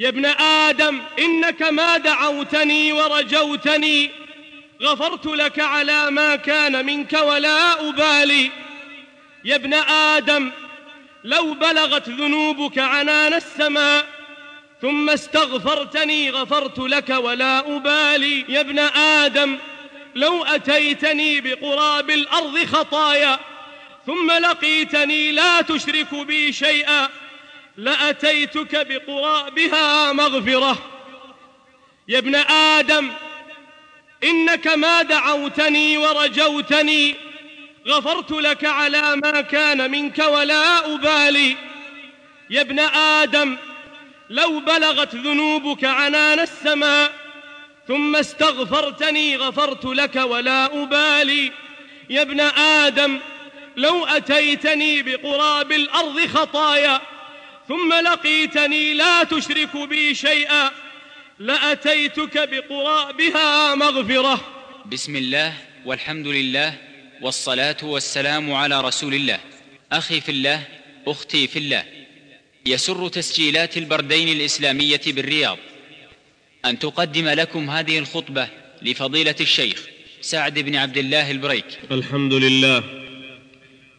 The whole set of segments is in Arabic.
يا ابن آدم إنك ما دعوتني ورجوتني غفرت لك على ما كان منك ولا أبالي. يا ابن آدم لو بلغت ذنوبك عنان السماء ثم استغفرتني غفرت لك ولا أبالي. يا ابن آدم لو أتيتني بقراب الأرض خطايا ثم لقيتني لا تشرك بي شيئا لأتيتك بقرابها مغفرة. يا ابن آدم إنك ما دعوتني ورجوتني غفرت لك على ما كان منك ولا أبالي. يا ابن آدم لو بلغت ذنوبك عنان السماء ثم استغفرتني غفرت لك ولا أبالي. يا ابن آدم لو أتيتني بقراب الأرض خطايا ثم لقيتني لا تشرك بي شيئا لأتيتك بقرابها مغفرة. بسم الله والحمد لله والصلاة والسلام على رسول الله. أخي في الله أختي في الله. يسر تسجيلات البردين الإسلامية بالرياض. أن تقدم لكم هذه الخطبة لفضيلة الشيخ سعد بن عبد الله البريك. الحمد لله.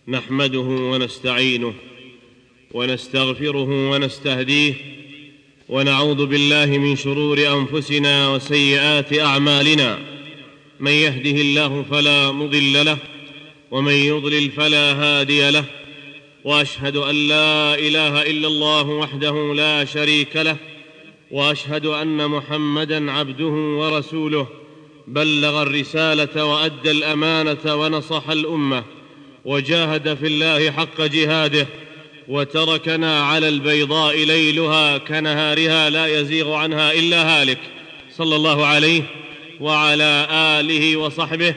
نحمده ونستعينه. ونستغفره ونستهديه ونعوذ بالله من شرور أنفسنا وسيئات أعمالنا. من يهده الله فلا مضل له ومن يضلل فلا هادي له وأشهد أن لا إله إلا الله وحده لا شريك له وأشهد أن محمدا عبده ورسوله. بلغ الرسالة وأدى الأمانة ونصح الأمة وجاهد في الله حق جهاده. وتركنا على البيضاء ليلها كنهارها لا يزيغ عنها إلا هالك. صلى الله عليه وعلى آله وصحبه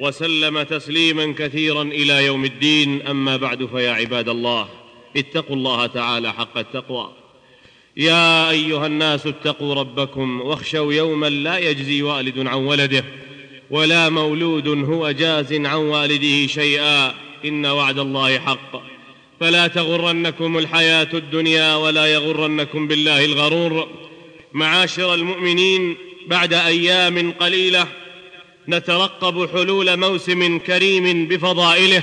وسلم تسليما كثيرا إلى يوم الدين. أما بعد فيا عباد الله اتقوا الله تعالى حق التقوى. يا أيها الناس اتقوا ربكم واخشوا يوما لا يجزي والد عن ولده ولا مولود هو جاز عن والده شيئا. إن وعد الله حق. فلا تغرنكم الحياة الدنيا ولا يغرنكم بالله الغرور. معاشر المؤمنين بعد أيام قليلة نترقب حلول موسم كريم بفضائله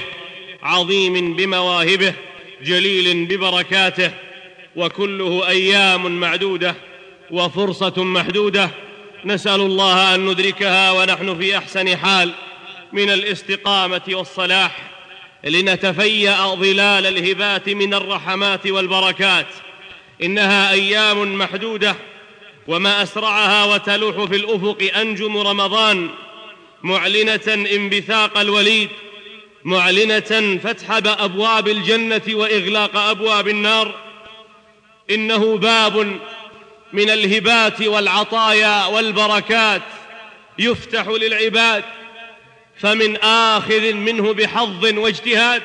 عظيم بمواهبه جليل ببركاته وكله أيام معدودة وفرصة محدودة. نسأل الله أن ندركها ونحن في أحسن حال من الاستقامة والصلاح. لنتفيأ ظلال الهبات من الرحمات والبركات. إنها أيام محدودة وما أسرعها وتلوح في الأفق أنجم رمضان. معلنة انبثاق الوليد معلنة فتح أبواب الجنة وإغلاق أبواب النار. إنه باب من الهبات والعطايا والبركات يفتح للعباد فمن آخذ منه بحظ واجتهاد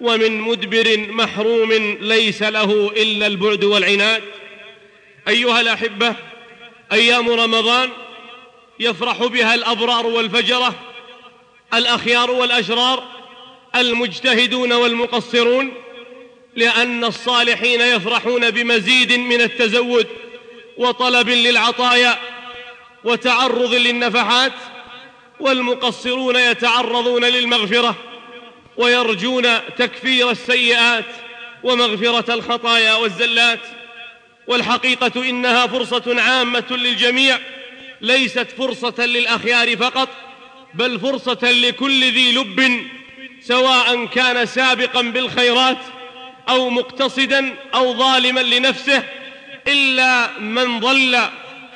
ومن مدبر محروم ليس له إلا البعد والعناد. أيها الأحبة أيام رمضان يفرح بها الأبرار والفجرة الأخيار والأشرار المجتهدون والمقصرون لأن الصالحين يفرحون بمزيد من التزود وطلب للعطايا وتعرض للنفحات. والمقصرون يتعرضون للمغفرة ويرجون تكفير السيئات ومغفرة الخطايا والزلات. والحقيقة إنها فرصة عامة للجميع ليست فرصة للأخيار فقط بل فرصة لكل ذي لب سواء كان سابقا بالخيرات أو مقتصدا أو ظالما لنفسه إلا من ضل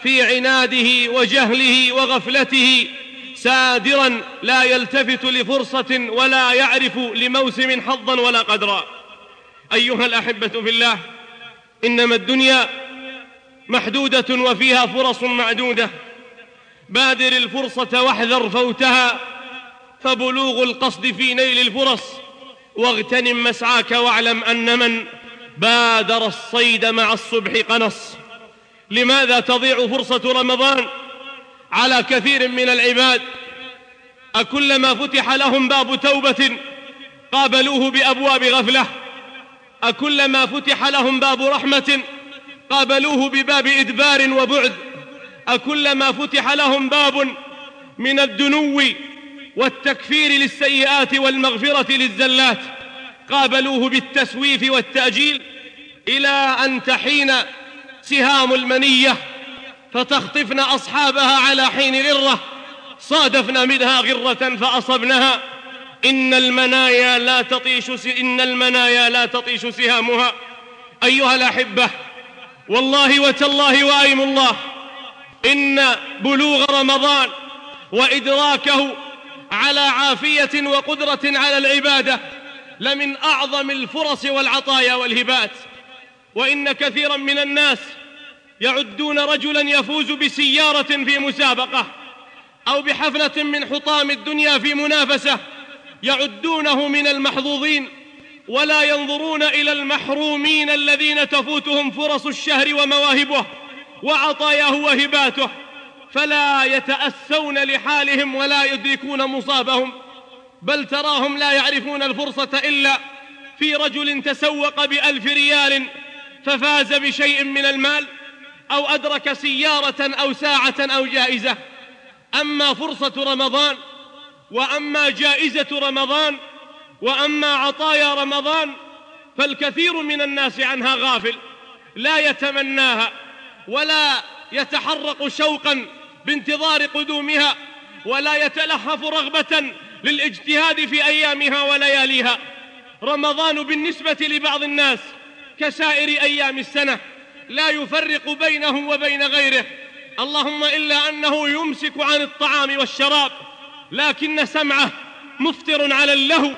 في عناده وجهله وغفلته سادرا لا يلتفت لفرصة ولا يعرف لموسم حظا ولا قدرا. أيها الأحبة في الله إنما الدنيا محدودة وفيها فرص معدودة. بادر الفرصة واحذر فوتها فبلوغ القصد في نيل الفرص. واغتنم مسعاك واعلم أن من بادر الصيد مع الصبح قنص. لماذا تضيع فرصة رمضان؟ على كثير من العباد. أكلما فتح لهم باب توبة قابلوه بأبواب غفلة. أكلما فتح لهم باب رحمة قابلوه بباب إدبار وبعد. أكلما فتح لهم باب من الدنو والتكفير للسيئات والمغفرة للزلات قابلوه بالتسويف والتأجيل إلى أن تحين سهام المنية. فتخطفن أصحابها على حين غرة صادفنا منها غرة فأصبنها إن المنايا لا تطيش إن المنايا لا طيش سهامها. أيها الأحبة والله وتالله وأيم الله إن بلوغ رمضان وإدراكه على عافية وقدرة على العبادة لمن أعظم الفرص والعطايا والهبات. وإن كثيرا من الناس يعدون رجلا يفوز بسيارة في مسابقة أو بحفلة من حطام الدنيا في منافسة يعدونه من المحظوظين ولا ينظرون إلى المحرومين الذين تفوتهم فرص الشهر ومواهبه وعطاياه وهباته فلا يتأسون لحالهم ولا يدركون مصابهم بل تراهم لا يعرفون الفرصة إلا في رجل تسوق بألف ريال ففاز بشيء من المال أو أدرك سيارة أو ساعة أو جائزة. أما فرصة رمضان وأما جائزة رمضان وأما عطايا رمضان فالكثير من الناس عنها غافل لا يتمناها ولا يتحرق شوقا بانتظار قدومها ولا يتلهف رغبة للاجتهاد في أيامها ولياليها. رمضان بالنسبة لبعض الناس كسائر أيام السنة. لا يفرق بينه وبين غيره. اللهم إلا أنه يمسك عن الطعام والشراب لكن سمعه مفتر على اللهو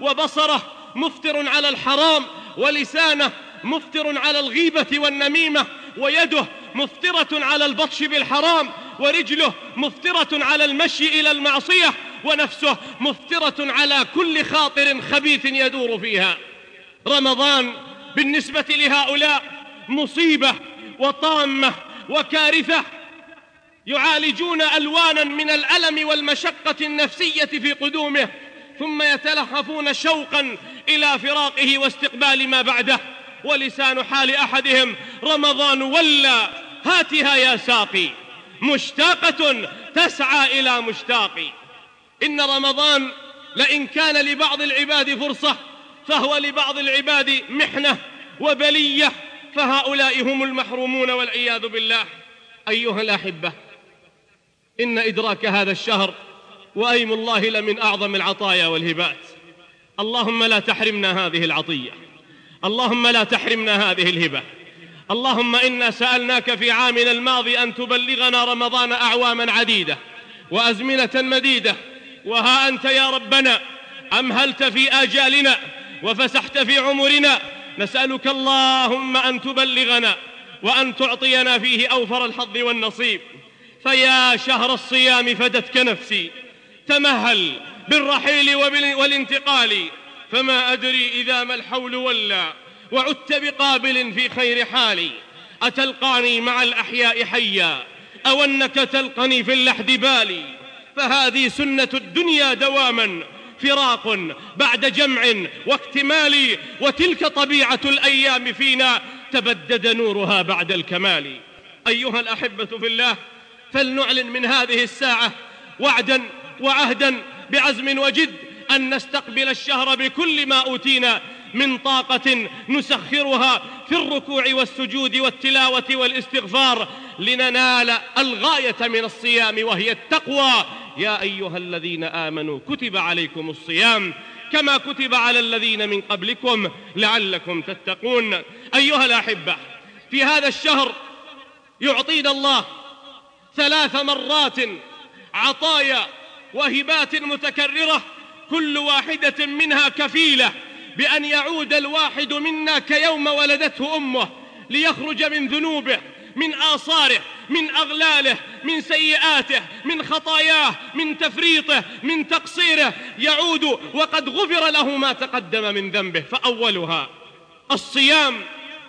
وبصره مفتر على الحرام ولسانه مفتر على الغيبة والنميمة ويده مفترة على البطش بالحرام ورجله مفترة على المشي إلى المعصية ونفسه مفترة على كل خاطر خبيث يدور فيها. رمضان بالنسبة لهؤلاء مصيبة وطامة وكارثة يعالجون ألوانا من الألم والمشقة النفسية في قدومه ثم يتلهفون شوقا إلى فراقه واستقبال ما بعده. ولسان حال أحدهم رمضان ولا. هاتها يا ساقي. مشتاقة تسعى إلى مشتاق. إن رمضان لئن كان لبعض العباد فرصة فهو لبعض العباد محنة وبلية. فهؤلاء هم المحرومون والعياذ بالله. أيها الأحبة إن إدراك هذا الشهر وأيم الله لمن أعظم العطايا والهبات. اللهم لا تحرمنا هذه العطية. اللهم لا تحرمنا هذه الهبة. اللهم إنا سألناك في عامنا الماضي أن تبلغنا رمضان أعواما عديدة وأزمنة مديدة. وها أنت يا ربنا أمهلت في آجالنا وفسحت في عمرنا نسألك اللهم أن تبلغنا وأن تعطينا فيه أوفر الحظ والنصيب. فيا شهر الصيام فدتك نفسي. تمهل بالرحيل والانتقال. فما أدري إذا ما الحول ولا وعدت بقابل في خير حالي. أتلقاني مع الأحياء حيا أو أنك تلقني في اللحد بالي. فهذه سنة الدنيا دواما فراق بعد جمع واكتمال وتلك طبيعة الأيام فينا تبدد نورها بعد الكمال. أيها الأحبة في الله فلنعلن من هذه الساعة وعدا وعهدا بعزم وجد أن نستقبل الشهر بكل ما أوتينا من طاقة نسخرها في الركوع والسجود والتلاوة والاستغفار لننال الغاية من الصيام وهي التقوى يا أيها الذين آمنوا كتب عليكم الصيام كما كتب على الذين من قبلكم لعلكم تتقون. أيها الأحبة في هذا الشهر يعطينا الله ثلاث مرات عطايا وهبات متكررة كل واحدة منها كفيلة بأن يعود الواحد منا كيوم ولدته أمه ليخرج من ذنوبه. من آثاره من أغلاله من سيئاته من خطاياه من تفريطه من تقصيره يعود وقد غفر له ما تقدم من ذنبه. فأولها الصيام.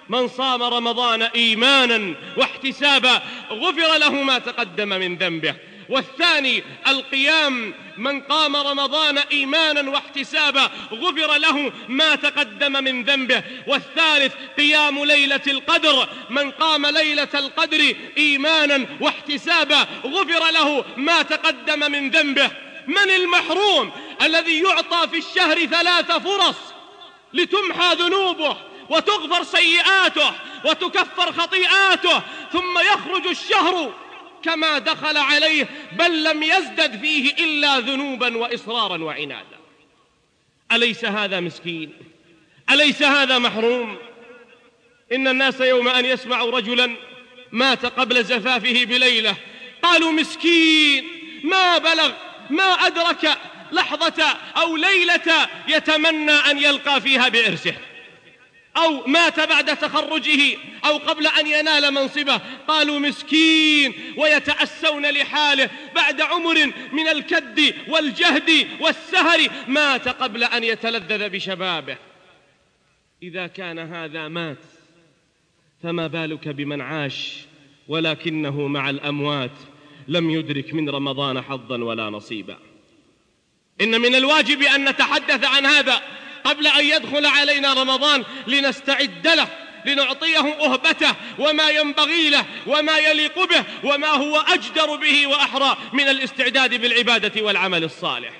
من صام رمضان إيمانا واحتسابا غفر له ما تقدم من ذنبه. والثاني القيام من قام رمضان إيمانا واحتسابا غفر له ما تقدم من ذنبه. والثالث قيام ليلة القدر من قام ليلة القدر إيمانا واحتسابا غفر له ما تقدم من ذنبه. من المحروم الذي يعطى في الشهر ثلاث فرص لتمحى ذنوبه وتغفر سيئاته وتكفر خطيئاته ثم يخرج الشهر كما دخل عليه بل لم يزدد فيه إلا ذنوبا وإصرارا وعنادا. أليس هذا مسكين؟ أليس هذا محروم؟ إن الناس يوم أن يسمعوا رجلا مات قبل زفافه بليلة قالوا مسكين ما بلغ ما أدرك لحظة أو ليلة يتمنى أن يلقى فيها بإرسه أو مات بعد تخرجه أو قبل أن ينال منصبه. قالوا مسكين ويتأسون لحاله. بعد عمر من الكد والجهد والسهر مات قبل أن يتلذذ بشبابه. إذا كان هذا مات فما بالك بمن عاش ولكنه مع الأموات لم يدرك من رمضان حظا ولا نصيبا. إن من الواجب أن نتحدث عن هذا. قبل أن يدخل علينا رمضان لنستعد له لنعطيه أهبته وما ينبغي له وما يليق به وما هو أجدر به وأحرى من الاستعداد بالعبادة والعمل الصالح.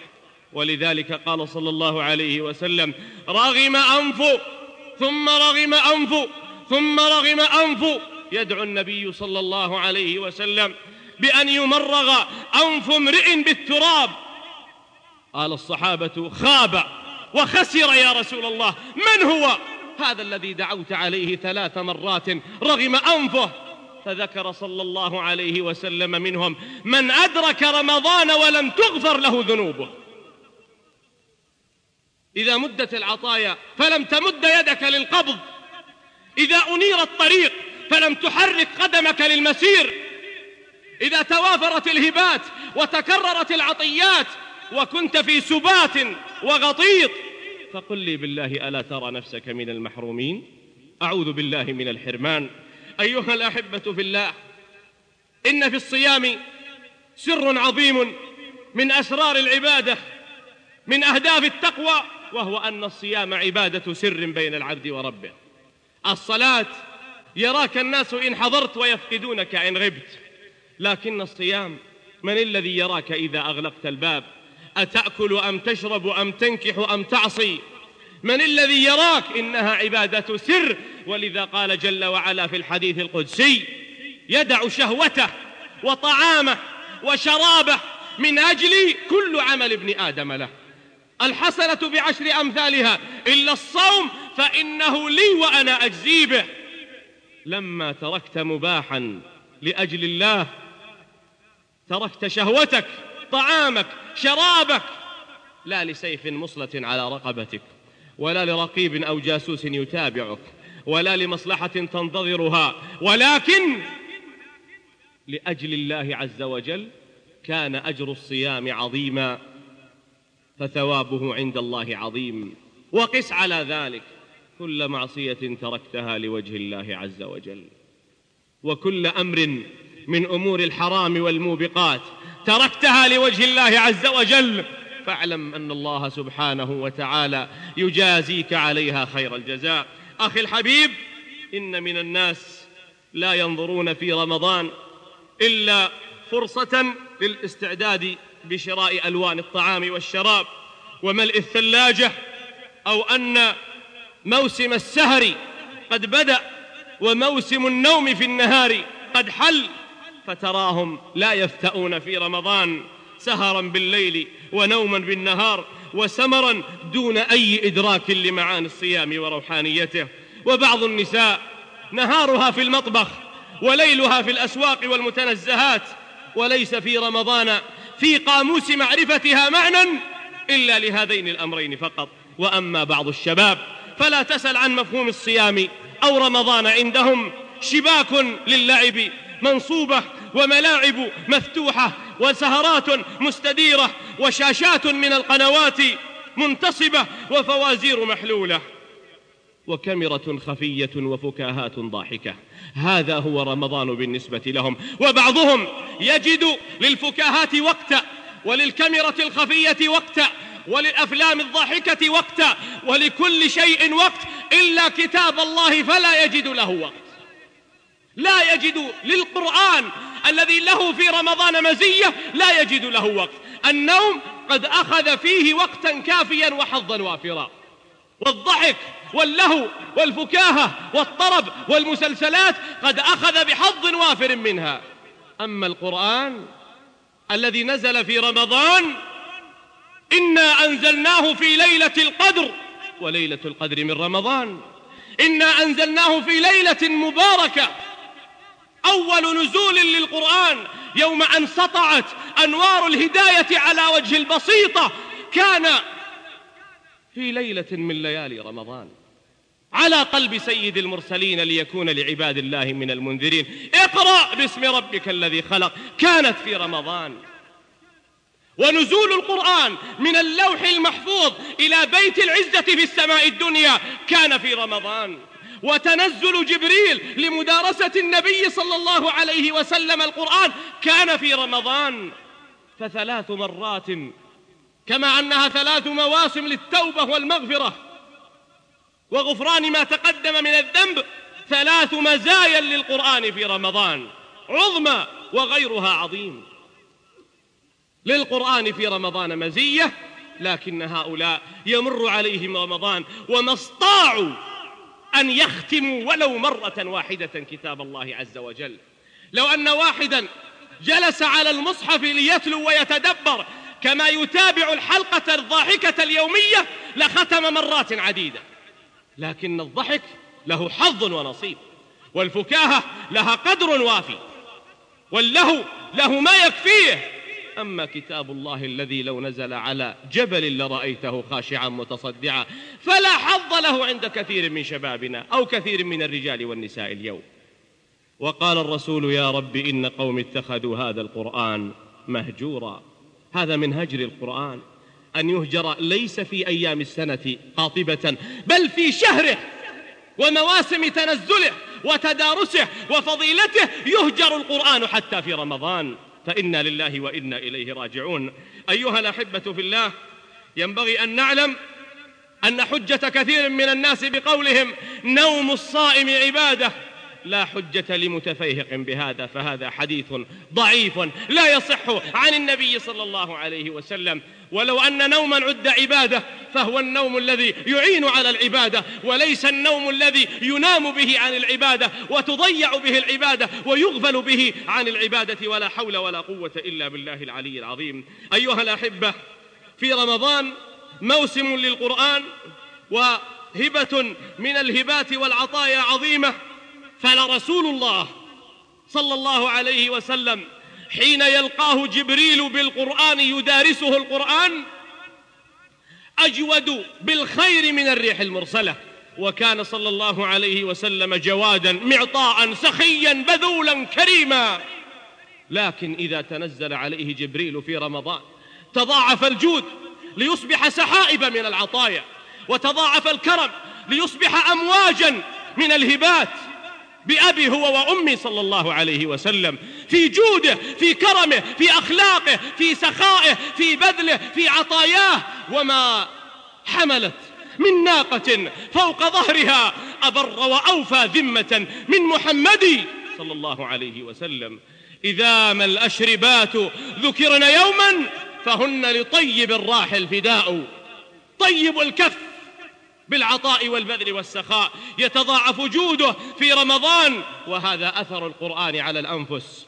ولذلك قال صلى الله عليه وسلم رغم أنف ثم رغم أنف ثم رغم أنف. يدعو النبي صلى الله عليه وسلم بأن يمرغ أنف امرئ بالتراب. قال الصحابة خاب. وخسر يا رسول الله. من هو؟ هذا الذي دعوت عليه ثلاث مرات رغم أنفه. فذكر صلى الله عليه وسلم منهم من أدرك رمضان ولم تغفر له ذنوبه. إذا مدت العطايا فلم تمد يدك للقبض. إذا أنير الطريق فلم تحرك قدمك للمسير. إذا توافرت الهبات وتكررت العطيات وكنت في سبات وغطيط فقل لي بالله ألا ترى نفسك من المحرومين؟ أعوذ بالله من الحرمان. أيها الأحبة في الله إن في الصيام سر عظيم من أسرار العبادة من أهداف التقوى وهو أن الصيام عبادة سر بين العبد وربه. الصلاة يراك الناس إن حضرت ويفقدونك إن غبت لكن الصيام من الذي يراك إذا أغلقت الباب؟ أتأكل أم تشرب أم تنكح أم تعصي؟ من الذي يراك إنها عبادة سر؟ ولذا قال جل وعلا في الحديث القدسي يدع شهوته وطعامه وشرابه من أجل كل عمل ابن آدم له. الحسنة بعشر أمثالها إلا الصوم فإنه لي وأنا أجزي به. لما تركت مباحا لأجل الله تركت شهوتك طعامك شرابك. لا لسيف مصلة على رقبتك ولا لرقيب أو جاسوس يتابعك ولا لمصلحة تنتظرها ولكن لأجل الله عز وجل كان أجر الصيام عظيما فثوابه عند الله عظيم. وقس على ذلك كل معصية تركتها لوجه الله عز وجل. وكل أمر من أمور الحرام والموبقات. تركتها لوجه الله عز وجل. فاعلم أن الله سبحانه وتعالى يجازيك عليها خير الجزاء. أخي الحبيب إن من الناس لا ينظرون في رمضان إلا فرصة للاستعداد بشراء ألوان الطعام والشراب وملء الثلاجة أو أن موسم السهر قد بدأ وموسم النوم في النهار قد حل. فتراهم لا يفتؤون في رمضان سهرا بالليل ونوما بالنهار وسمرا دون أي إدراك لمعاني الصيام وروحانيته. وبعض النساء نهارها في المطبخ وليلها في الأسواق والمتنزهات وليس في رمضان في قاموس معرفتها معنى إلا لهذين الأمرين فقط. وأما بعض الشباب فلا تسل عن مفهوم الصيام أو رمضان عندهم شباك للعب منصوبة وملاعب مفتوحة وسهرات مستديرة وشاشات من القنوات منتصبة وفوازير محلولة وكمرة خفية وفكاهات ضاحكة. هذا هو رمضان بالنسبة لهم. وبعضهم يجد للفكاهات وقتا وللكمرة الخفية وقتا وللأفلام الضاحكة وقتا ولكل شيء وقت إلا كتاب الله فلا يجد له وقت. لا يجد للقرآن الذي له في رمضان مزية لا يجد له وقت. النوم قد أخذ فيه وقتا كافيا وحظا وافرا. والضحك واللهو والفكاهة والطرب والمسلسلات قد أخذ بحظ وافر منها. أما القرآن الذي نزل في رمضان إنا أنزلناه في ليلة القدر وليلة القدر من رمضان. إنا أنزلناه في ليلة مباركة أول نزول للقرآن يوم أن سطعت أنوار الهداية على وجه البسيطة كان في ليلة من ليالي رمضان على قلب سيد المرسلين ليكون لعباد الله من المنذرين اقرأ باسم ربك الذي خلق كانت في رمضان ونزول القرآن من اللوح المحفوظ إلى بيت العزة في السماء الدنيا كان في رمضان. وتنزل جبريل لمدارسة النبي صلى الله عليه وسلم القرآن كان في رمضان. فثلاث مرات كما أنها ثلاث مواسم للتوبة والمغفرة. وغفران ما تقدم من الذنب ثلاث مزايا للقرآن في رمضان. عظمى وغيرها عظيم. للقرآن في رمضان مزية لكن هؤلاء يمر عليهم رمضان وما استطاعوا أن يختموا ولو مرة واحدة كتاب الله عز وجل. لو أن واحدا جلس على المصحف ليتلو ويتدبر كما يتابع الحلقة الضاحكة اليومية لختم مرات عديدة. لكن الضحك له حظ ونصيب والفكاهة لها قدر وافي واللهو له ما يكفيه. أما كتاب الله الذي لو نزل على جبل لرأيته خاشعا متصدعا فلا حظ له عند كثير من شبابنا أو كثير من الرجال والنساء اليوم. وقال الرسول يا رب إن قوم اتخذوا هذا القرآن مهجورا. هذا من هجر القرآن. أن يهجر ليس في أيام السنة قاطبة بل في شهره ومواسم تنزله وتدارسه وفضيلته يهجر القرآن حتى في رمضان. فإنا لله وإنا إليه راجعون. أيها الأحبة في الله ينبغي أن نعلم أن حجة كثير من الناس بقولهم نوم الصائم عبادة. لا حجة لمتفيهق بهذا فهذا حديث ضعيف لا يصح عن النبي صلى الله عليه وسلم. ولو أن نوما عد عبادة فهو النوم الذي يعين على العبادة وليس النوم الذي ينام به عن العبادة وتضيع به العبادة ويغفل به عن العبادة ولا حول ولا قوة إلا بالله العلي العظيم. أيها الأحبة في رمضان موسم للقرآن وهبة من الهبات والعطايا عظيمة. فلرسول الله صلى الله عليه وسلم حين يلقاه جبريل بالقرآن يدارسه القرآن أجود بالخير من الريح المرسلة. وكان صلى الله عليه وسلم جوادا معطاء سخيا بذولا كريما. لكن إذا تنزل عليه جبريل في رمضان تضاعف الجود ليصبح سحائب من العطايا وتضاعف الكرم ليصبح أمواجا من الهبات. بأبي هو وأمي صلى الله عليه وسلم في جوده في كرمه في أخلاقه في سخائه في بذله في عطاياه وما حملت من ناقة فوق ظهرها أبر وأوفى ذمة من محمد صلى الله عليه وسلم. إذا ما الأشربات ذكرن يوما فهن لطيب الراح الفداء طيب الكف بالعطاء والبذل والسخاء. يتضاعف جوده في رمضان. وهذا أثر القرآن على الأنفس.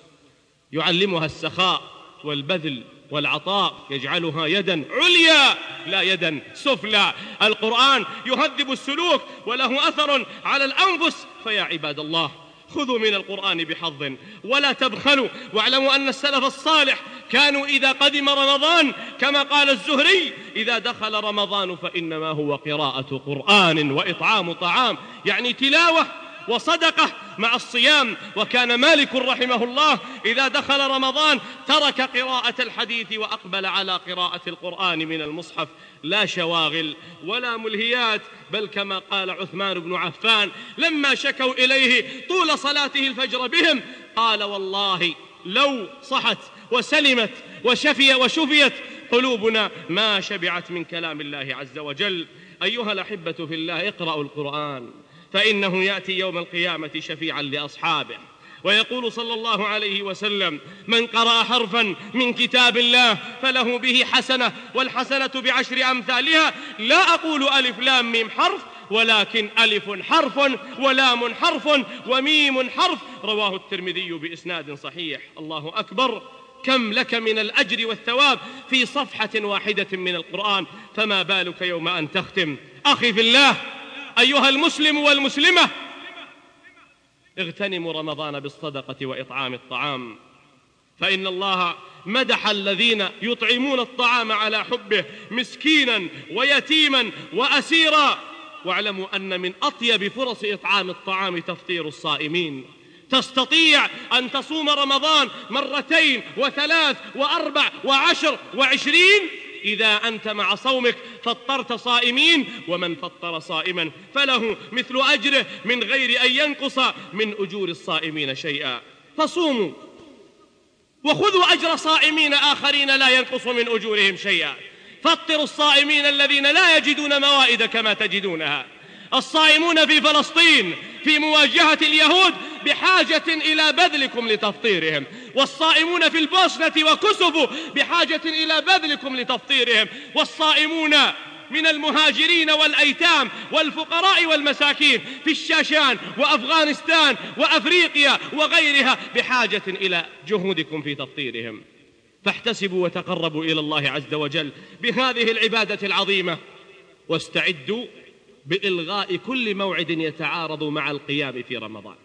يعلمها السخاء والبذل والعطاء. يجعلها يدا عليا لا يدا سفلى. القرآن يهذب السلوك وله أثر على الأنفس. فيا عباد الله خذوا من القرآن بحظ ولا تبخلوا واعلموا أن السلف الصالح كانوا إذا قدم رمضان كما قال الزهري إذا دخل رمضان فإنما هو قراءة قرآن وإطعام طعام يعني تلاوة وصدقة مع الصيام. وكان مالك رحمه الله إذا دخل رمضان ترك قراءة الحديث وأقبل على قراءة القرآن من المصحف. لا شواغل ولا ملهيات بل كما قال عثمان بن عفان لما شكوا إليه طول صلاته الفجر بهم قال والله لو صحت وسلمت وشفي وشفيت قلوبنا ما شبعت من كلام الله عز وجل. أيها الأحبة في الله اقرأوا القرآن. فإنه يأتي يوم القيامة شفيعا لأصحابه. ويقول صلى الله عليه وسلم من قرأ حرفا من كتاب الله فله به حسنة والحسنة بعشر أمثالها. لا أقول ألف لام ميم حرف ولكن ألف حرف ولام حرف وميم حرف. رواه الترمذي بإسناد صحيح. الله أكبر. كم لك من الأجر والثواب في صفحة واحدة من القرآن فما بالك يوم أن تختم؟ أخي في الله أيها المسلم والمسلمة اغتنموا رمضان بالصدقة وإطعام الطعام فإن الله مدح الذين يطعمون الطعام على حبه مسكينا ويتيما وأسيرا. واعلموا أن من أطيب فرص إطعام الطعام تفطير الصائمين. تستطيع أن تصوم رمضان مرتين وثلاث وأربع وعشر وعشرين إذا أنت مع صومك فطرت صائمين ومن فطر صائما فله مثل أجره من غير أن ينقص من أجور الصائمين شيئا. فصوموا وخذوا أجر صائمين آخرين لا ينقص من أجورهم شيئا. فطروا الصائمين الذين لا يجدون موائد كما تجدونها. الصائمون في فلسطين في مواجهة اليهود بحاجة إلى بذلكم لتفطيرهم. والصائمون في البوسنة وكسفو بحاجة إلى بذلكم لتفطيرهم. والصائمون من المهاجرين والأيتام والفقراء والمساكين في الشاشان وأفغانستان وأفريقيا وغيرها بحاجة إلى جهودكم في تفطيرهم. فاحتسبوا وتقربوا إلى الله عز وجل بهذه العبادة العظيمة. واستعدوا بإلغاء كل موعد يتعارض مع القيام في رمضان.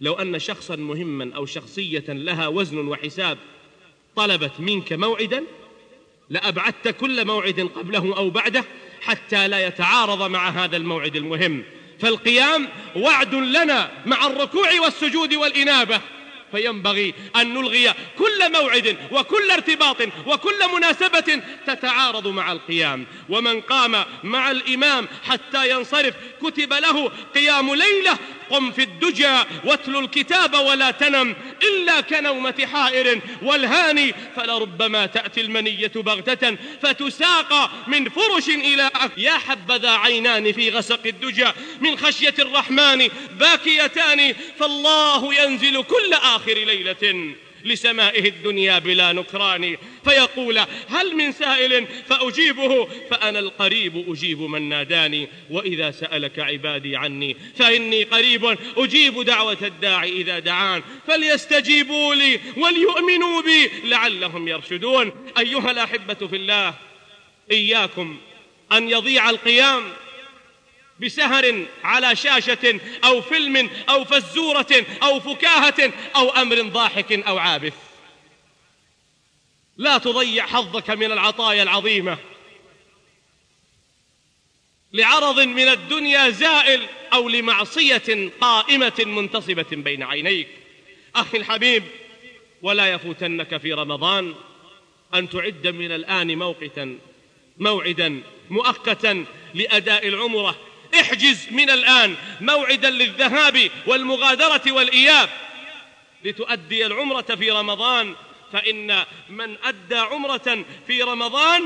لو أن شخصا مهما أو شخصية لها وزن وحساب طلبت منك موعدا لأبعدت كل موعد قبله أو بعده حتى لا يتعارض مع هذا الموعد المهم. فالقيام وعد لنا مع الركوع والسجود والإنابة. فينبغي أن نلغي كل موعد وكل ارتباط وكل مناسبة تتعارض مع القيام. ومن قام مع الإمام حتى ينصرف كتب له قيام ليلة قم في الدجى واتل الكتاب ولا تنم إلا كنومة حائر والهاني فلربما تأتي المنية بغتة فتساق من فرش إلى يا حبذا عينان في غسق الدجى من خشية الرحمن باكيتان فالله ينزل كل آخر ليلة لسمائه الدنيا بلا نكران فيقول هل من سائل فأجيبه فأنا القريب أجيب من ناداني وإذا سألك عبادي عني فإني قريب أجيب دعوة الداعي إذا دعان فليستجيبوا لي وليؤمنوا بي لعلهم يرشدون. أيها الأحبة في الله إياكم أن يضيع القيام. بسهر على شاشة أو فيلم أو فزورة أو فكاهة أو أمر ضاحك أو عابث. لا تضيع حظك من العطايا العظيمة. لعرض من الدنيا زائل أو لمعصية قائمة منتصبة بين عينيك. أخي الحبيب ولا يفوتنك في رمضان أن تعد من الآن موقتا موعدا مؤقتا لأداء العمرة احجز من الآن موعدا للذهاب والمغادرة والإياب لتؤدي العمرة في رمضان فإن من أدى عمرة في رمضان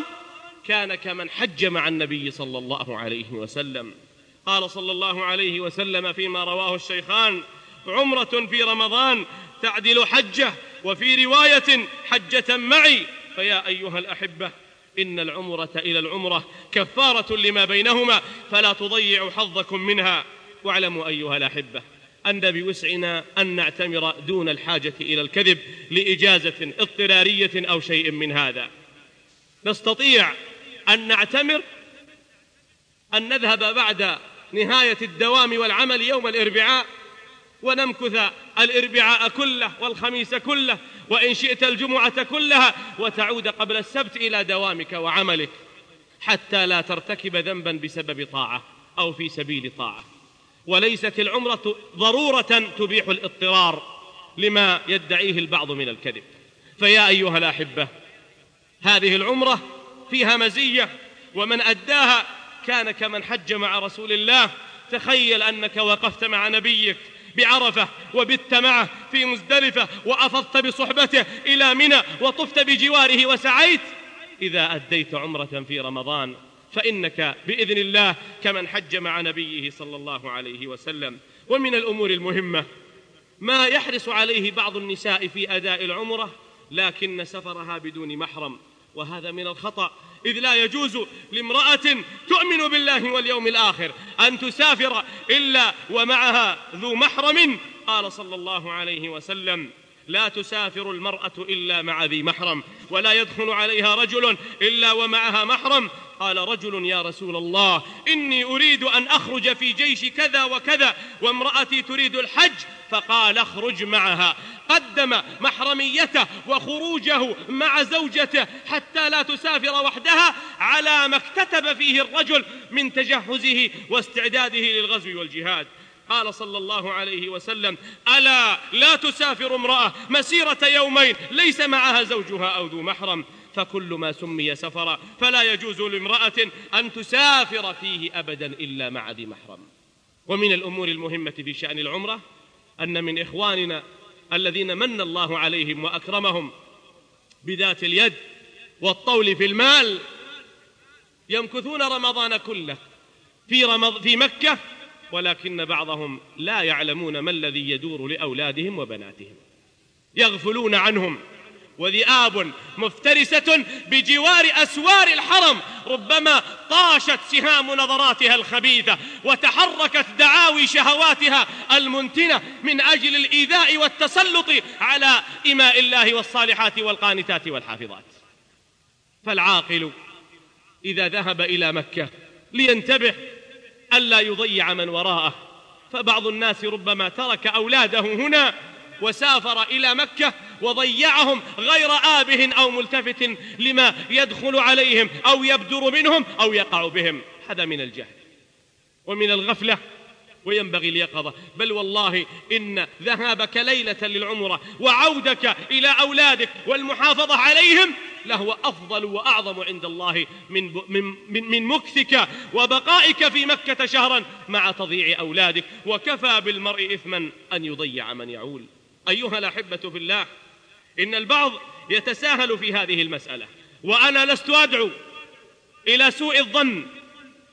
كان كمن حج مع النبي صلى الله عليه وسلم. قال صلى الله عليه وسلم فيما رواه الشيخان عمرة في رمضان تعدل حجة وفي رواية حجة معي فيا أيها الأحبة إن العمرة إلى العمرة كفارة لما بينهما فلا تضيعوا حظكم منها. واعلموا أيها الأحبة أن بوسعنا أن نعتمر دون الحاجة إلى الكذب لإجازة اضطرارية أو شيء من هذا. نستطيع أن نعتمر أن نذهب بعد نهاية الدوام والعمل يوم الإربعاء ونمكث الإربعاء كله والخميس كله وإن شئت الجمعة كلها وتعود قبل السبت إلى دوامك وعملك حتى لا ترتكب ذنبا بسبب طاعة أو في سبيل طاعة. وليست العمرة ضرورة تبيح الاضطرار لما يدعيه البعض من الكذب. فيا أيها الأحبة هذه العمرة فيها مزية ومن أداها كان كمن حج مع رسول الله تخيل أنك وقفت مع نبيك بعرفة وبت معه في مزدلفة وأفضت بصحبته إلى منى وطفت بجواره وسعيت. إذا أديت عمرة في رمضان فإنك بإذن الله كمن حج مع نبيه صلى الله عليه وسلم. ومن الأمور المهمة ما يحرص عليه بعض النساء في أداء العمرة لكن سفرها بدون محرم. وهذا من الخطأ إذ لا يجوز لامرأة تؤمن بالله واليوم الآخر أن تسافر إلا ومعها ذو محرم. قال صلى الله عليه وسلم لا تسافر المرأة إلا مع ذي محرم ولا يدخل عليها رجل إلا ومعها محرم. قال رجل يا رسول الله إني أريد أن أخرج في جيش كذا وكذا وامرأتي تريد الحج فقال اخرج معها. قدم محرميته وخروجه مع زوجته حتى لا تسافر وحدها على ما اكتتب فيه الرجل من تجهزه واستعداده للغزو والجهاد. قال صلى الله عليه وسلم ألا لا تسافر امرأة مسيرة يومين ليس معها زوجها أو ذو محرم. فكل ما سمي سفرا فلا يجوز لامرأة أن تسافر فيه أبدا إلا مع ذي محرم. ومن الأمور المهمة في شأن العمرة أن من إخواننا الذين من الله عليهم وأكرمهم بذات اليد والطول في المال يمكثون رمضان كله في, رمض في مكة ولكن بعضهم لا يعلمون ما الذي يدور لأولادهم وبناتهم. يغفلون عنهم. وذئاب مفترسة بجوار أسوار الحرم ربما طاشت سهام نظراتها الخبيثة وتحركت دعاوي شهواتها المنتنة من أجل الإيذاء والتسلط على إماء الله والصالحات والقانتات والحافظات. فالعاقل إذا ذهب إلى مكة لينتبه ألا يضيع من وراءه فبعض الناس ربما ترك أولاده هنا وسافر إلى مكة وضيعهم غير آبه أو ملتفت لما يدخل عليهم أو يبدر منهم أو يقع بهم. هذا من الجهل ومن الغفلة وينبغي اليقظة. بل والله إن ذهابك ليلة للعمرة وعودك إلى أولادك والمحافظة عليهم لهو أفضل وأعظم عند الله من, من, من, من مكثك وبقائك في مكة شهرا مع تضييع أولادك. وكفى بالمرء إثما أن يضيع من يعول. أيها الأحبة في الله إن البعض يتساهل في هذه المسألة وأنا لست أدعو إلى سوء الظن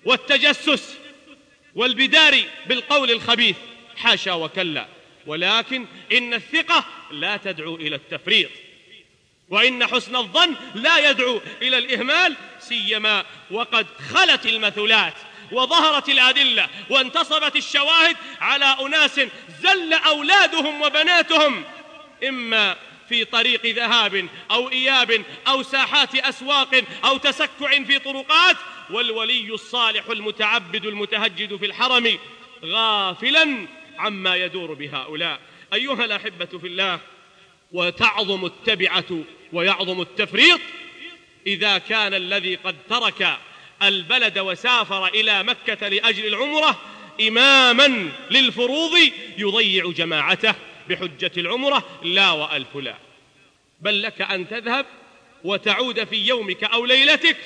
والتجسس والبدار بالقول الخبيث حاشا وكلا ولكن إن الثقة لا تدعو إلى التفريط وإن حسن الظن لا يدعو إلى الإهمال سيما وقد خلت المثلات وظهرت الأدلة وانتصبت الشواهد على أناس زل أولادهم وبناتهم إما في طريق ذهاب أو إياب أو ساحات أسواق أو تسكع في طرقات والولي الصالح المتعبد المتهجد في الحرم غافلا عما يدور بهؤلاء. أيها الأحبة في الله وتعظم التبعة ويعظم التفريط إذا كان الذي قد ترك البلد وسافر إلى مكة لأجل العمرة إماما للفروض يضيع جماعته بحجة العمرة لا وألف لا. بل لك أن تذهب وتعود في يومك أو ليلتك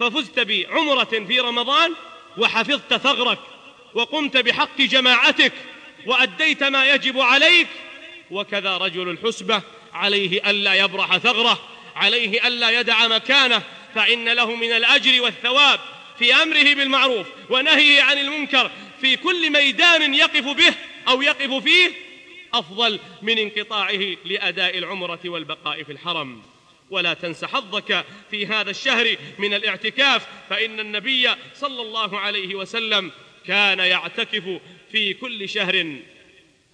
ففزت بعمرة في رمضان وحفظت ثغرك وقمت بحق جماعتك وأديت ما يجب عليك وكذا رجل الحسبة عليه ألا يبرح ثغره عليه ألا يدع مكانه فإن له من الأجر والثواب في أمره بالمعروف ونهيه عن المنكر في كل ميدان يقف به أو يقف فيه أفضل من انقطاعه لأداء العمرة والبقاء في الحرم. ولا تنس حظك في هذا الشهر من الاعتكاف فإن النبي صلى الله عليه وسلم كان يعتكف في كل شهر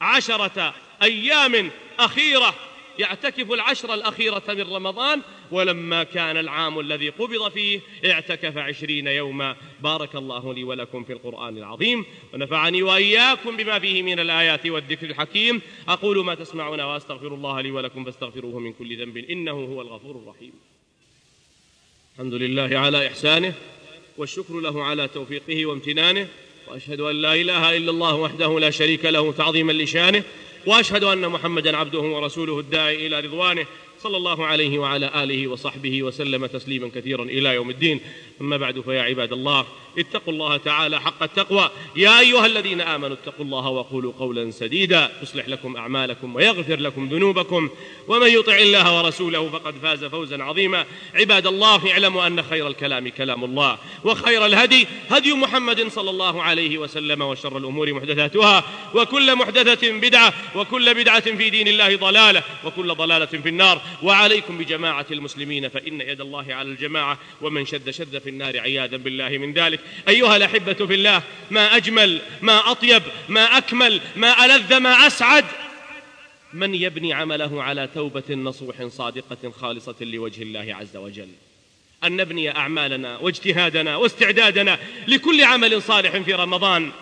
عشرة أيام أخيرة يعتكف العشر الأخيرة من رمضان ولما كان العام الذي قبض فيه اعتكف عشرين يوما. بارك الله لي ولكم في القرآن العظيم ونفعني وإياكم بما فيه من الآيات والذكر الحكيم. أقول ما تسمعون وأستغفر الله لي ولكم فاستغفروه من كل ذنب إنه هو الغفور الرحيم. الحمد لله على إحسانه والشكر له على توفيقه وامتنانه وأشهد أن لا إله إلا الله وحده لا شريك له تعظيما لشانه وأشهد أن محمدا عبده ورسوله الداعي إلى رضوانه صلى الله عليه وعلى آله وصحبه وسلم تسليما كثيرا إلى يوم الدين. أما بعد فيا عباد الله اتقوا الله تعالى حق التقوى. يا أيها الذين آمنوا اتقوا الله وقولوا قولا سديدا. يصلح لكم أعمالكم ويغفر لكم ذنوبكم. ومن يطع الله ورسوله فقد فاز فوزا عظيما. عباد الله اعلموا أن خير الكلام كلام الله وخير الهدي هدي محمد صلى الله عليه وسلم وشر الأمور محدثاتها وكل محدثة بدعة وكل بدعة في دين الله ضلالة وكل ضلالة في النار. وعليكم بجماعة المسلمين فإن يد الله على الجماعة ومن شد شد في النار عياذا بالله من ذلك. أيها الأحبة في الله ما أجمل ما أطيب ما أكمل ما ألذ ما أسعد. من يبني عمله على توبة نصوح صادقة خالصة لوجه الله عز وجل. أن نبني أعمالنا واجتهادنا واستعدادنا لكل عمل صالح في رمضان.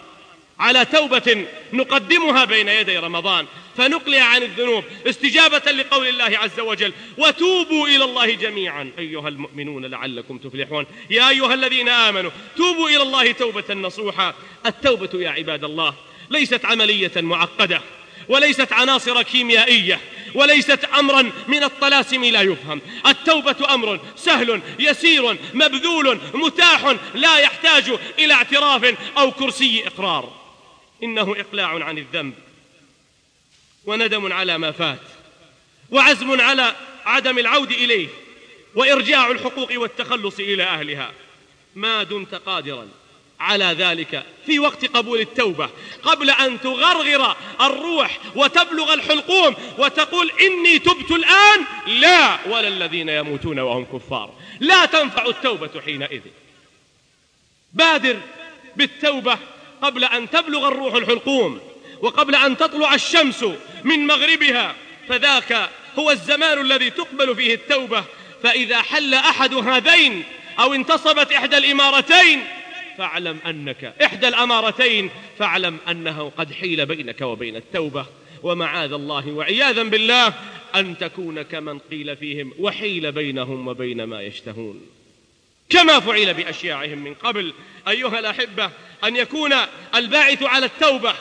على توبة نقدمها بين يدي رمضان. فنقلع عن الذنوب استجابة لقول الله عز وجل وتوبوا إلى الله جميعا. أيها المؤمنون لعلكم تفلحون. يا أيها الذين آمنوا توبوا إلى الله توبة نصوحا. التوبة يا عباد الله ليست عملية معقدة وليست عناصر كيميائية وليست أمرا من الطلاسم لا يفهم. التوبة أمر سهل يسير مبذول متاح لا يحتاج إلى اعتراف أو كرسي إقرار. إنه إقلاع عن الذنب. وندم على ما فات وعزم على عدم العود إليه وإرجاع الحقوق والتخلص إلى أهلها. ما دمت قادرا على ذلك في وقت قبول التوبة قبل أن تغرغر الروح وتبلغ الحلقوم وتقول إني تبت الآن لا ولا الذين يموتون وهم كفار. لا تنفع التوبة حينئذ. بادر بالتوبة قبل أن تبلغ الروح الحلقوم. وقبل أن تطلع الشمس من مغربها فذاك هو الزمان الذي تقبل فيه التوبة. فإذا حل أحد هذين أو انتصبت إحدى الإمارتين فاعلم أنك إحدى الأمارتين فاعلم أنه قد حيل بينك وبين التوبة. ومعاذ الله وعياذا بالله أن تكون كمن قيل فيهم وحيل بينهم وبين ما يشتهون. كما فعل بأشياعهم من قبل أيها الأحبة أن يكون الباعث على التوبة.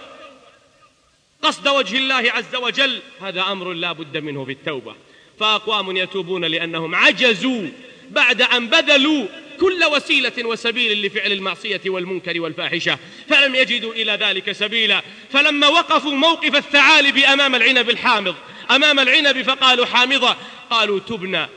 قصد وجه الله عز وجل هذا أمر لا بد منه في التوبة. فأقوام يتوبون لأنهم عجزوا بعد أن بذلوا كل وسيلة وسبيل لفعل المعصية والمنكر والفاحشة فلم يجدوا إلى ذلك سبيلا. فلما وقفوا موقف الثعالب أمام العنب الحامض أمام العنب فقالوا حامضة قالوا تبنا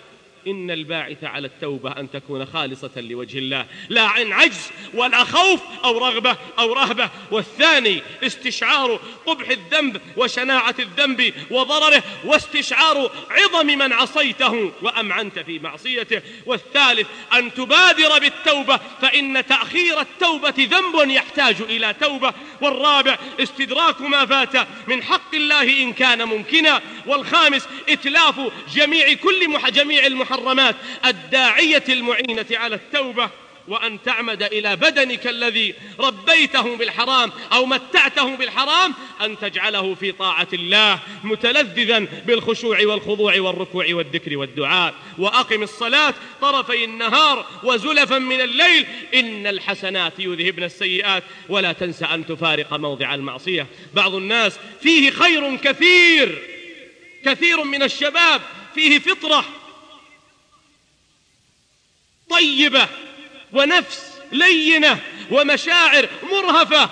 إن الباعث على التوبة أن تكون خالصة لوجه الله. لا عن عجز ولا خوف أو رغبة أو رهبة. والثاني استشعار قبح الذنب وشناعة الذنب وضرره واستشعار عظم من عصيته وأمعنت في معصيته. والثالث أن تبادر بالتوبة فإن تأخير التوبة ذنب يحتاج إلى توبة. والرابع استدراك ما فات من حق الله إن كان ممكنا. والخامس إتلاف جميع كل جميع المح المحرمات الداعية المعينة على التوبة وأن تعمد إلى بدنك الذي ربيته بالحرام أو متعته بالحرام أن تجعله في طاعة الله متلذذا بالخشوع والخضوع والركوع والذكر والدعاء. وأقم الصلاة طرفي النهار وزلفا من الليل إن الحسنات يذهبن السيئات. ولا تنس أن تفارق موضع المعصية. بعض الناس فيه خير كثير كثير من الشباب فيه فطرة. طيبة ونفس لينة ومشاعر مرهفة.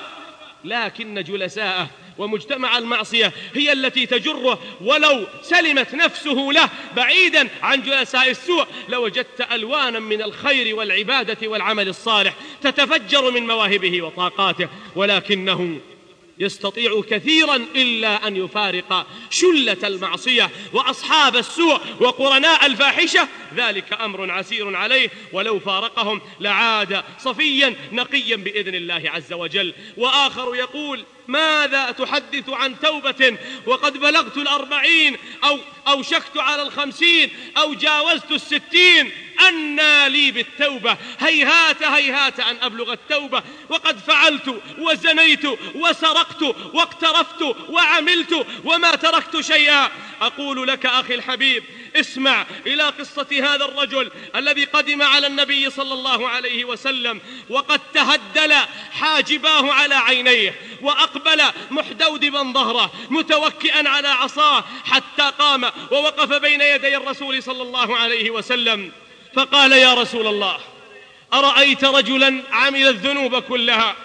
لكن جلساءه ومجتمع المعصية هي التي تجره ولو سلمت نفسه له بعيدا عن جلساء السوء. لوجدت ألوانا من الخير والعبادة والعمل الصالح تتفجر من مواهبه وطاقاته ولكنه يستطيع كثيرا إلا أن يفارق شلة المعصية وأصحاب السوء وقرناء الفاحشة. ذلك أمر عسير عليه ولو فارقهم لعاد صفيا نقيا بإذن الله عز وجل. وآخر يقول ماذا تحدث عن توبة وقد بلغت الأربعين أو أوشكت على الخمسين أو جاوزت الستين؟ أنى لي بالتوبة. هيهات هيهات أن أبلغ التوبة. وقد فعلت وزنيت وسرقت واقترفت وعملت وما تركت شيئا. أقول لك أخي الحبيب اسمع إلى قصة هذا الرجل الذي قدم على النبي صلى الله عليه وسلم. وقد تهدل حاجباه على عينيه وأقبل محدودبا ظهره متوكئا على عصاه حتى قام ووقف بين يدي الرسول صلى الله عليه وسلم. فقال يا رسول الله أرأيت رجلا عمل الذنوب كلها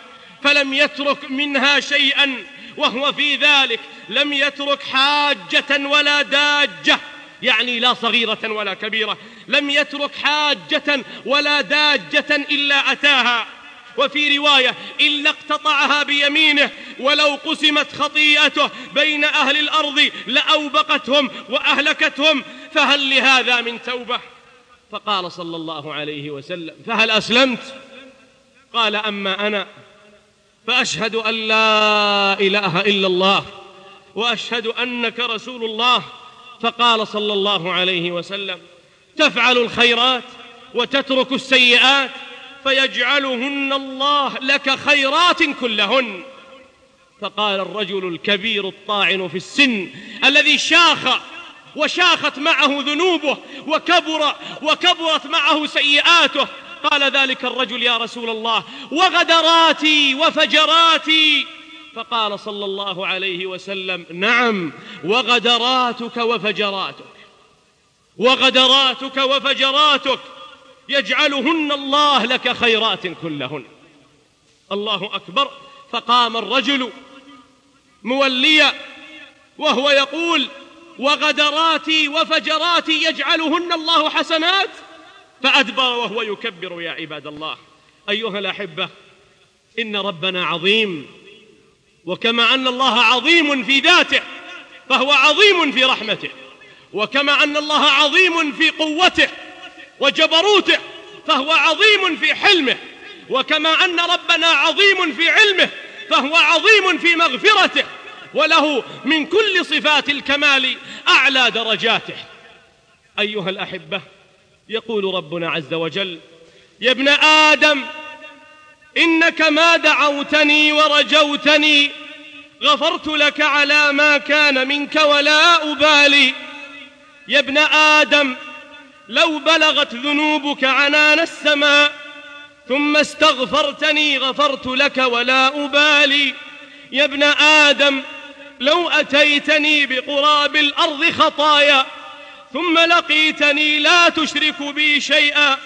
فلم يترك منها شيئا وهو في ذلك لم يترك حاجة ولا داجة يعني لا صغيرة ولا كبيرة لم يترك حاجة ولا داجة إلا أتاها. وفي رواية إلا اقتطعها بيمينه ولو قسمت خطيئته بين أهل الأرض لأوبقتهم وأهلكتهم فهل لهذا من توبة؟ فقال صلى الله عليه وسلم فهل أسلمت؟ قال أما أنا فأشهد أن لا إله إلا الله وأشهد أنك رسول الله. فقال صلى الله عليه وسلم تفعل الخيرات وتترك السيئات فيجعلهن الله لك خيرات كلهن. فقال الرجل الكبير الطاعن في السن الذي شاخ وشاخت معه ذنوبه وكبر وكبرت معه سيئاته. قال ذلك الرجل يا رسول الله وغدراتي وفجراتي. فقال صلى الله عليه وسلم نعم وغدراتك وفجراتك وغدراتك وفجراتك يجعلهن الله لك خيرات كلهن. الله أكبر. فقام الرجل موليا وهو يقول وغدراتي وفجراتي يجعلهن الله حسنات فأدبر وهو يكبر يا عباد الله. أيها الأحبة إن ربنا عظيم وكما أن الله عظيم في ذاته فهو عظيم في رحمته وكما أن الله عظيم في قوته وجبروته فهو عظيم في حلمه وكما أن ربنا عظيم في علمه فهو عظيم في مغفرته. وله من كل صفات الكمال أعلى درجاته. أيها الأحبة يقول ربنا عز وجل يا ابن آدم إنك ما دعوتني ورجوتني غفرت لك على ما كان منك ولا أبالي. يا ابن آدم لو بلغت ذنوبك عنان السماء ثم استغفرتني غفرت لك ولا أبالي. يا ابن آدم لو أتيتني بقراب الأرض خطايا ثم لقيتني لا تشرك بي شيئا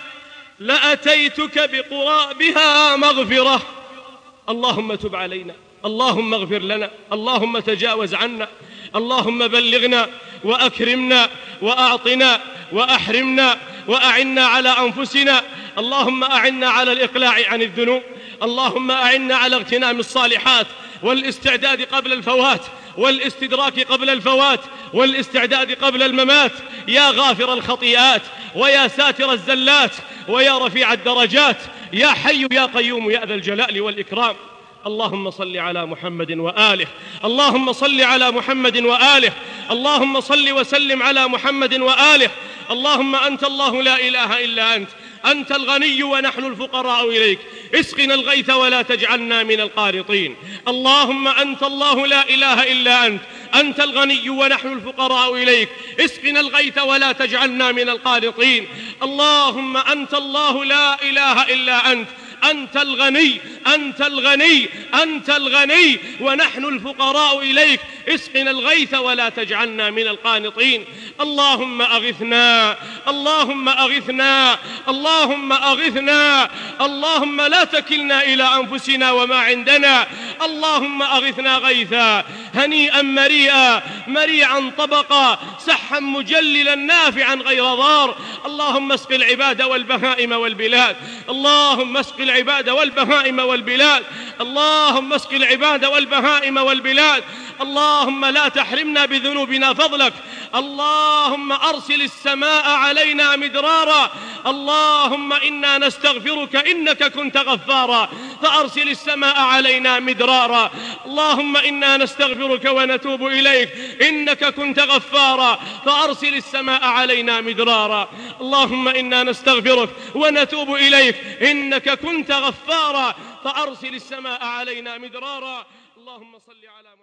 لأتيتك بقرابها مغفرة. اللهم تب علينا اللهم اغفر لنا اللهم تجاوز عنا اللهم بلغنا وأكرمنا وأعطنا وأحرمنا وأعنا على أنفسنا. اللهم أعنا على الإقلاع عن الذنوب اللهم أعنا على اغتنام الصالحات والإستعداد قبل الفوات. والاستدراك قبل الفوات والاستعداد قبل الممات يا غافر الخطيئات ويا ساتر الزلات ويا رفيع الدرجات يا حي يا قيوم يا ذا الجلال والإكرام. اللهم صل على محمد وآله اللهم صل على محمد وآله اللهم صل وسلم على محمد وآله. اللهم أنت الله لا إله إلا أنت. أنت الغني ونحن الفقراء إليك. اسقنا الغيث ولا تجعلنا من القارطين اللهم أنت الله لا إله إلا أنت. أنت الغني ونحن الفقراء إليك. اسقنا الغيث ولا تجعلنا من القارطين اللهم أنت الله لا إله إلا أنت. أنت الغني أنت الغني أنت الغني ونحن الفقراء إليك. اسقنا الغيث ولا تجعلنا من القانطين. اللهم أغثنا اللهم أغثنا اللهم أغثنا اللهم لا تكلنا إلى أنفسنا وما عندنا. اللهم أغثنا غيثا هنيئا مريئا مريعا طبقا سحا مجللا نافعا غير ضار. اللهم اسق العباد والبهائم والبلاد. اللهم اسق العباد والبهائم والبلاد. اللهم اسق العباد والبهائم والبلاد. اللهم لا تحرمنا بذنوبنا فضلك. اللهم أرسل السماء علينا مدرارا. اللهم إنا نستغفرك إنك كنت غفارا. فأرسل السماء علينا مدرارا. اللهم إنا نستغفرك ونتوب إليك. إنك كنت غفارا. فأرسل السماء علينا مدرارا. اللهم إنا نستغفرك ونتوب إليك. إنك كنت غفارا. فأرسل السماء علينا مدرارا. اللهم صل على